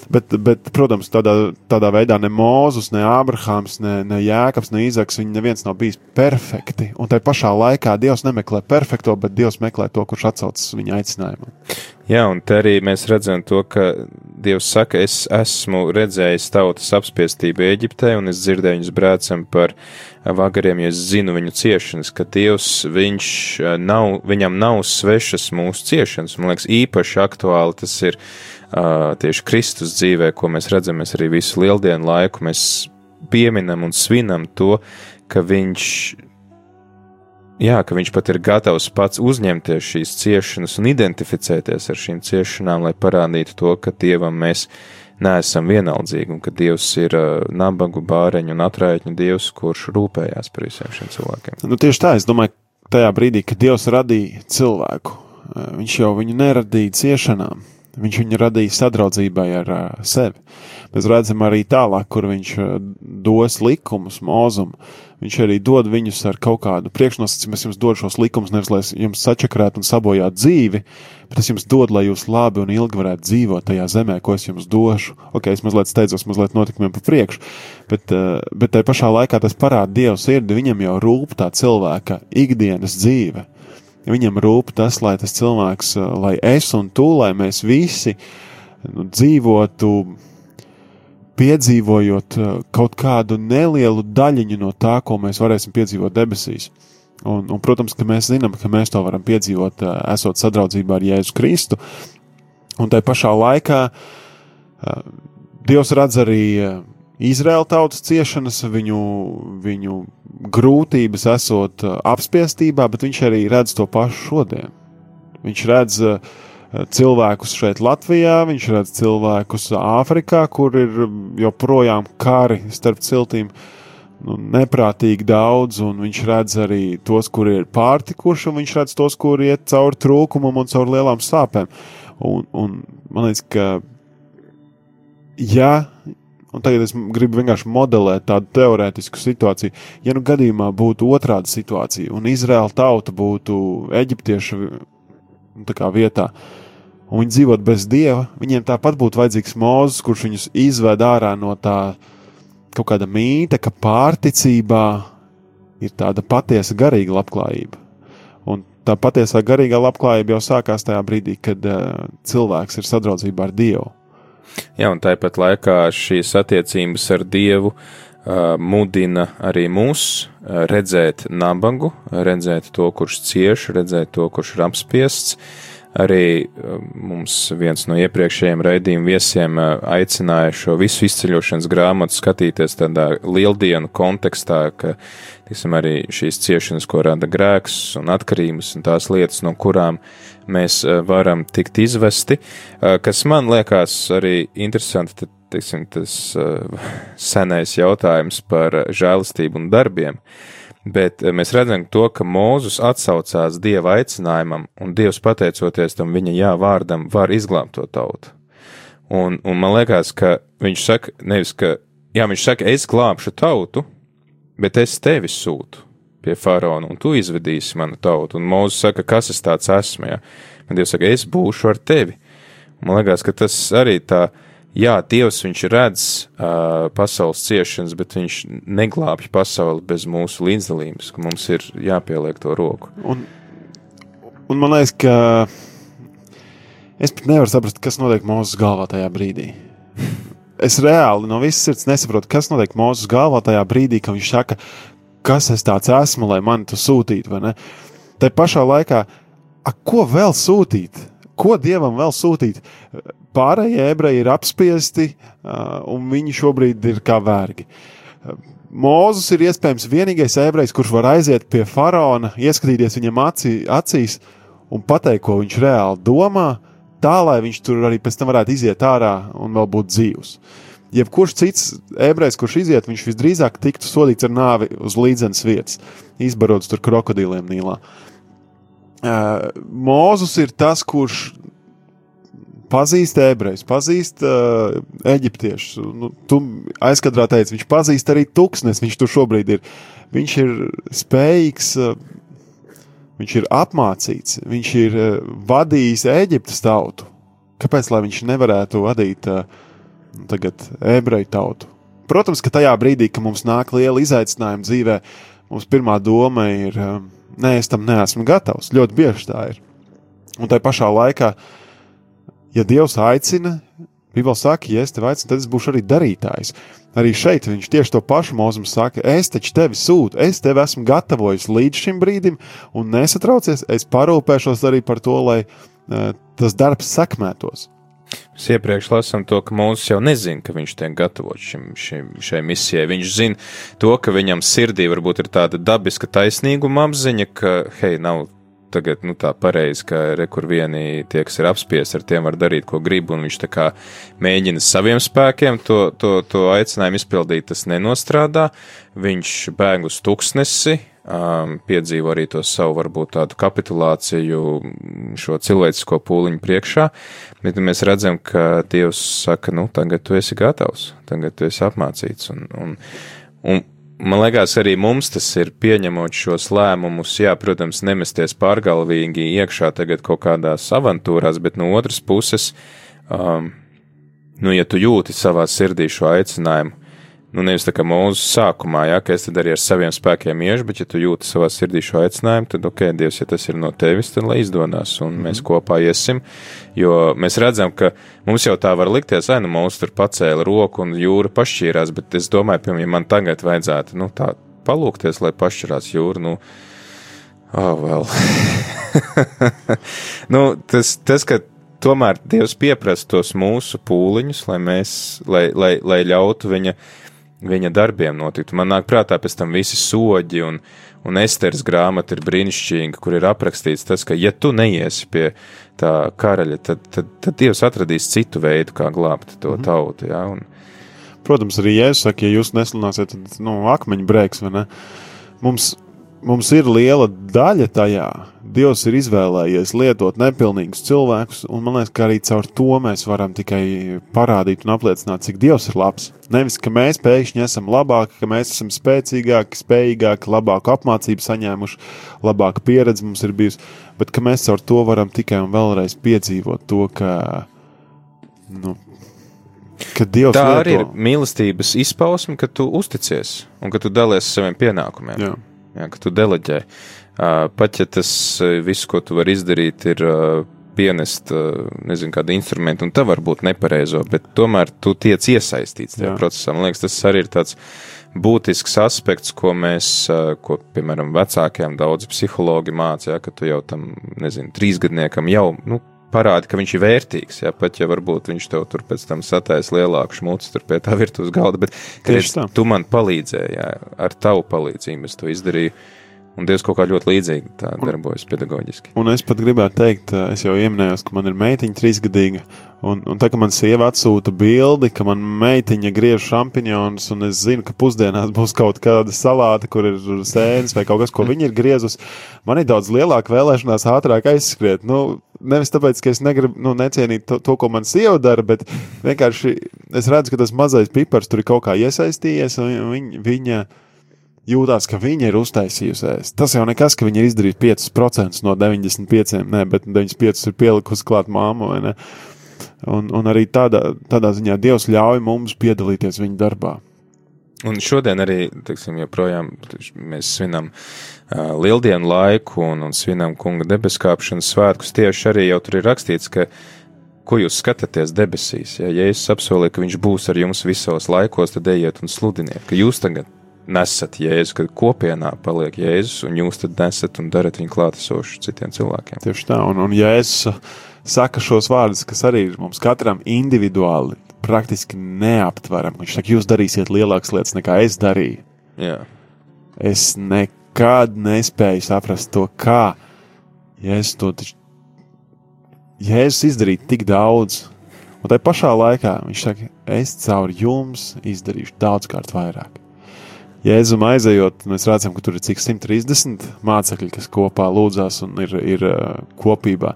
Bet, bet, protams, tādā, tādā veidā ne Mozus, ne Ābrahāms, ne, ne Jēkabs, ne Īzaks, viņi neviens nav bijis perfekti. Un tai pašā laikā Dievs nemeklē perfekto, bet Dievs meklē to, kurš atsaucas viņa aicinājumam. Jā, un te arī mēs redzam to, ka Dievs saka, es esmu redzējis tautas apspiestību Eģiptē, un es dzirdēju viņus brēcam par vagariem, jo es zinu viņu ciešanas, ka Dievs, viņš eh, nav, viņam nav svešas mūsu ciešanas. Man liekas, īpaši aktuāli tas ir uh, tieši Kristus dzīvē, ko mēs redzam, mēs arī visu lieldienu laiku pieminam un svinam to, ka viņš Jā, ka viņš pat ir gatavs pats uzņemties šīs ciešanas un identificēties ar šīm ciešanām, lai parādītu to, ka Dievam mēs neesam vienaldzīgi un ka Dievs ir uh, nabagu, bāreņu un atrēķņu Dievs, kurš rūpējās par visiem šiem cilvēkiem. Nu, tieši tā, es domāju, tajā brīdī, kad Dievs radīja cilvēku, viņš jau viņu neradīja ciešanām. Viņš viņu radīja sadraudzībai ar uh, sevi. Mēs redzam arī tālāk, kur viņš uh, dos likumus, mūzumu. Viņš arī dod viņus ar kaut kādu priekšnosacījumu. Es jums dodu šos likumus, nevis lai jums sačakrētu un sabojātu dzīvi, bet es jums dodu, lai jūs labi un ilgi varētu dzīvot tajā zemē, ko es jums došu. Ok, es mazliet steidzos, mazliet notikumiem pa priekšu, bet, uh, bet tajā pašā laikā tas parāda Dievu sirdi. Viņam jau rūp tā cilvēka ikdienas dzīve. Viņam rūp tas, lai tas cilvēks, uh, lai es un tu, lai mēs visi nu, dzīvotu, piedzīvojot uh, kaut kādu nelielu daļiņu no tā, ko mēs varēsim piedzīvot debesīs. Un, un, protams, ka mēs zinām, ka mēs to varam piedzīvot, uh, esot sadraudzībā ar Jēzu Kristu. Un tai pašā laikā Dievs redz arī Izraēla tautas ciešanas, viņu, viņu grūtības, esot uh, apspiestībā, bet viņš arī redz to pašu šodien. Viņš redz uh, cilvēkus šeit, Latvijā, viņš redz cilvēkus Āfrikā, kur ir joprojām kari starp ciltīm. Nu, neprātīgi daudz, un viņš redz arī tos, kuri ir pārtikuši, un viņš redz tos, kuri iet cauri trūkumam un cauri lielām sāpēm. Un, un man liekas, ka, ja Un tagad es gribu vienkārši modelēt tādu teorētisku situāciju. Ja nu gadījumā būtu otrāda situācija, un Izraēla tauta būtu eģiptiešu nu, vietā, un viņi dzīvot bez dieva, viņiem tāpat būtu vajadzīgs mūzis, kurš viņus izved ārā no tā kaut kāda mīta, ka pārticībā ir tāda patiesa garīga labklājība. Un tā patiesā garīgā labklājība jau sākās tajā brīdī, kad uh, cilvēks ir sadraudzībā ar Dievu. Jā, un tāpat laikā šīs attiecības ar Dievu uh, mudina arī mūs redzēt nabagu, redzēt to, kurš cieš, redzēt to, kurš ir apspiests. Arī mums viens no iepriekšējiem raidījuma viesiem aicināja šo visu izceļošanas grāmatu skatīties tādā lieldienu kontekstā, ka tiksim, arī šīs ciešanas, ko rada grēks un atkarības un tās lietas, no kurām mēs eh, varam tikt izvesti, eh, kas man liekas arī interesanti, tad, teiksim, tas eh, senais jautājums par žēlastību un darbiem. Bet mēs redzam to, ka Mūzus atsaucās Dieva aicinājumam, un Dievs pateicoties tam viņa jā vārdam var izglābt to tautu. Un, un man liekas, ka viņš saka, nevis, ka, jā, viņš saka, es glābšu tautu, bet es tevi sūtu pie faraona, un tu izvedīsi manu tautu. Un Mūzis saka, kas es tāds esmu, jā. Un Dievs saka, es būšu ar tevi. Man liekas, ka tas arī tā, jā, Dievs viņš redz uh, pasaules ciešanas, bet viņš neglābj pasauli bez mūsu līdzdalības, ka mums ir jāpieliek to roku. Un, un man liekas, ka es pat nevaru saprast, kas notiek mūsu galvā tajā brīdī. Es reāli no visas sirds nesaprotu, kas notiek mūsu galvā tajā brīdī, kad viņš saka, kas es tāds esmu, lai mani tu sūtītu, vai ne? Tā pašā laikā, a, ko vēl sūtīt? Ko dievam vēl sūtīt? Pārējie ebreji ir apspiesti, uh, un viņi šobrīd ir kā vergi. Mūzis ir iespējams vienīgais ebrejs, kurš var aiziet pie faraona, ieskatīties viņam acī, acīs un pateikt, ko viņš reāli domā, tā lai viņš tur arī pēc tam varētu iziet ārā un vēl būt dzīvs. Jebkurš cits ebrejs, kurš iziet, viņš visdrīzāk tiktu sodīts ar nāvi uz līdzenas vietas, izbarots tur krokodiliem Nīlā. Uh, Mūzus ir tas, kurš pazīst ebrejus, pazīst uh, eģiptiešus. Nu, tu aizkadrā teici, viņš pazīst arī tūkstnes, viņš tur šobrīd ir. Viņš ir spējīgs, uh, viņš ir apmācīts, viņš ir uh, vadījis Eģiptes tautu. Kāpēc lai viņš nevarētu vadīt uh, tagad ebreju tautu? Protams, ka tajā brīdī, kad mums nāk liela izaicinājuma dzīvē, mums pirmā doma ir, uh, nē, es tam neesmu gatavs. Ļoti bieži tā ir. Un tai pašā laikā, ja Dievs aicina, Bībelē saka, ja es tevi aicinu, tad es būšu arī darītājs. Arī šeit viņš tieši to pašu mūzum saka, es taču tevi sūtu, es tevi esmu gatavojis līdz šim brīdim, un nesatraucies, es parūpēšos arī par to, lai uh, tas darbs sekmētos. Mēs iepriekš lasām to, ka Mūzis jau nezina, ka viņš tiek gatavots šim, šim, šai misijai. Viņš zina to, ka viņam sirdī varbūt ir tāda dabiska taisnīguma apziņa, ka, hei, nav tagad nu, tā pareizi, ka re, kur vieni tie, kas ir apspiesti, ar tiem var darīt, ko grib, un viņš tā kā mēģina saviem spēkiem to, to, to aicinājumu izpildīt, tas nenostrādā. Viņš bēg uz tuksnesi, um, piedzīvo arī to savu, varbūt tādu kapitulāciju, šo cilvēcisko pūliņu priekšā, bet mēs redzam, ka Dievs saka, nu, tagad tu esi gatavs, tagad tu esi apmācīts, un, un, un man liekas, arī mums tas ir pieņemot šos lēmumus, jā, protams, nemesties pārgalvīgi iekšā tagad kaut kādās avantūrās, bet no otras puses, um, nu, ja tu jūti savā sirdī šo aicinājumu, nu, nevis tā kā mūsu sākumā, jā, ka es tad arī ar saviem spēkiem iešu, bet ja tu jūti savā sirdī šo aicinājumu, tad, ok, Dievs, ja tas ir no tevis, tad lai izdodas, un mēs kopā iesim, jo mēs redzam, ka mums jau tā var likties, ai, nu, mūsu tur pacēla roku un jūra pašķīrās, bet es domāju, piemēram, ja man tagad vajadzētu, nu, tā palūkties, lai pašķirās jūra, nu, oh, vēl. nu, tas, tas, ka tomēr Dievs pieprasa tos mūsu pūliņus, lai mēs, lai, lai, lai ļautu viņa viņa darbiem notiktu. Man nāk prātā pēc tam visi soļi, un, un Esteras grāmata ir brīnišķīga, kur ir aprakstīts tas, ka, ja tu neiesi pie tā karaļa, tad, tad, tad Dievs atradīs citu veidu, kā glābt to Mhm. tautu. Ja? Un, Protams, arī Jēzus saka, ja jūs nesludināsiet, tad nu, akmeņu brēks vai ne. Mums, mums ir liela daļa tajā. Dievs ir izvēlējies lietot nepilnīgus cilvēkus, un man liekas, ka arī caur to mēs varam tikai parādīt un apliecināt, cik Dievs ir labs. Nevis, ka mēs pēkšņi esam labāki, ka mēs esam spēcīgāki, spējīgāki, labāku apmācību saņēmuši, labāka pieredze mums ir bijusi, bet ka mēs caur to varam tikai un vēlreiz piedzīvot to, ka, nu, ka Dievs tā arī ir lieto- mīlestības izpausme, ka tu uzticies un ka tu dalies ar saviem pienākumiem. Jā. Jā, ka tu deleģē. Pat ja tas viss, ko tu vari izdarīt, ir pienest, nezinu, kādu instrumentu, un tā var būt nepareizo, bet tomēr tu tiec iesaistīts tajā Jā. procesā. Man liekas, tas arī ir tāds būtisks aspekts, ko mēs, ko, piemēram, vecākiem daudz psihologi mācīja, ka tu jau tam, nezinu, trīsgadniekam jau, nu, parādi, ka viņš ir vērtīgs, jā, pat ja varbūt viņš tev tur pēc tam satēs lielāku šmucu tur pie tā virtuves galda, bet, redz, tu man palīdzēji, jā, ar tavu palīdzību es to izdarīju, un Dievs kaut kā ļoti līdzīgi tā darbojas pedagoģiski. Un es pat gribētu teikt, es jau pieminēju, ka man ir meitiņa trīsgadīga. Un, un tā kā man sieva atsūta bildi, ka man meitiņa griež šampinjonus, un es zinu, ka pusdienās būs kaut kāda salāta, kur ir sēnes vai kaut kas, ko viņa ir griezus, man ir daudz lielāka vēlēšanās ātrāk aizskriet. Nu, nevis tāpēc, ka es negribu nu, necienīt to, to, ko man sieva dara, bet vienkārši es redzu, ka tas mazais pipars tur ir kaut kā iesaistījies, un viņa. viņa jūtās, ka viņa ir uztaisījusi ēst. Tas jau nekas, ka viņa ir izdarījusi 5% no 95, nē, bet 95 ir pielikusi klāt māmu. Un, un arī tādā, tādā ziņā Dievs ļauj mums piedalīties viņa darbā. Un šodien arī, teiksim, joprojām mēs svinam uh, lieldienu laiku un, un svinam kunga debeskāpšanas svētkus. Tieši arī jau tur ir rakstīts, ka ko jūs skatāties debesīs. Ja Jēzus apsolīja, ka viņš būs ar jums visos laikos, tad ejiet un sludiniet, ka jūs tagad nesat Jēzu, kad kopienā paliek Jēzus, un jūs tad nesat un darat viņu klātesošu citiem cilvēkiem. Tieši tā, un, un ja es saka šos vārdus, kas arī ir mums katram individuāli, praktiski neaptverami, viņš saka, jūs darīsiet lielākas lietas nekā es darīju. Jā. Es nekad nespēju saprast to, kā Jēzus to taču. Jēzus izdarīja tik daudz, un tajā pašā laikā viņš saka, es caur jums izdarīšu daudzkārt vairāk. Jēzum aizejot, mēs redzam, ka tur ir cik 130 mācekļi, kas kopā lūdzās un ir, ir kopībā.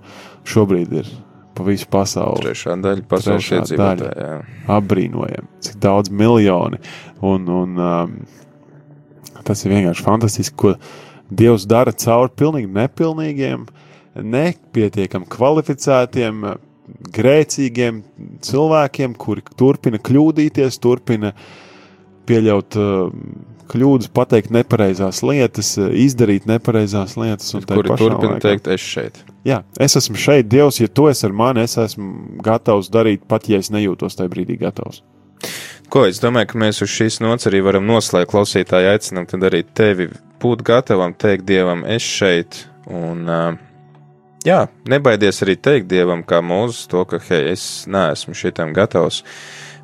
Šobrīd ir pa visu pasauli. Trešā daļa pasaules iedzīvotāja. Apbrīnojami, cik daudz miljoni. Un, un, um, tas ir vienkārši fantastiski, ko Dievs dara caur pilnīgi nepilnīgiem, nepietiekami kvalificētiem, grēcīgiem cilvēkiem, kuri turpina kļūdīties, turpina pieļaut uh, kļūdas, pateikt nepareizās lietas, uh, izdarīt nepareizās lietas. pašā turpina laikā- teikt, es šeit. Jā, es esmu šeit, Dievs, ja tu esi ar mani, es esmu gatavs darīt, pat ja es nejūtos tajā brīdī gatavs. Ko es domāju, ka mēs uz šīs nots arī varam noslēgt klausītāju aicinām, tad arī tevi būt gatavam teikt Dievam, es šeit. Un, uh, jā, nebaidies arī teikt Dievam, kā mūzis, to, ka, hei, es neesmu šitam gatavs.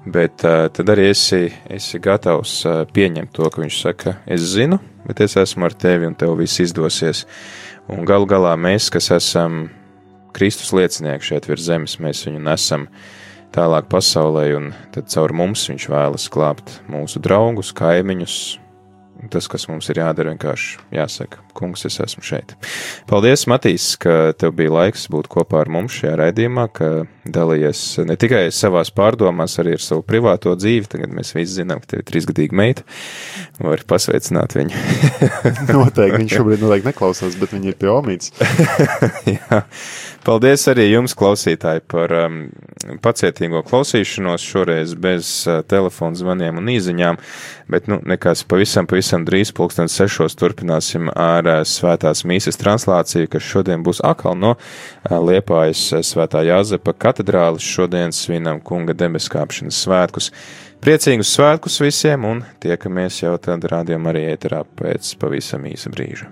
Bet uh, tad arī esi, esi gatavs uh, pieņemt to, ka viņš saka, es zinu, bet es esmu ar tevi un tev viss izdosies. Un galu galā mēs, kas esam Kristus liecinieki šeit virs zemes, mēs viņu nesam tālāk pasaulē, un tad caur mums viņš vēlas glābt mūsu draugus, kaimiņus. Tas, kas mums ir jādara, vienkārši jāsaka, kungs, es esmu šeit. Paldies, Matīs, ka tev bija laiks būt kopā ar mums šajā raidījumā, ka dalījies ne tikai savās pārdomās, arī ar savu privāto dzīvi. Tagad mēs visi zinām, ka tev ir trīsgadīga meita. Var pasveicināt viņu. Noteikti viņš šobrīd noteikti neklausās, bet viņi ir pie omītes. Jā. Paldies arī jums, klausītāji, par um, pacietīgo klausīšanos. Šoreiz bez uh, telefona zvaniem un īsiņām, bet nu, nekas pavisam, pavisam drīz, pulksten sešos, turpināsim ar uh, svētās mīsas translāciju, kas šodien būs atkal no uh, Liepājas uh, svētā Jāzepa katedrālis. Šodien svinam kunga debeskāpšanas svētkus. Priecīgus svētkus visiem un tiekamies jau tad rādījumā arī ēterā pēc pavisam īsa brīža.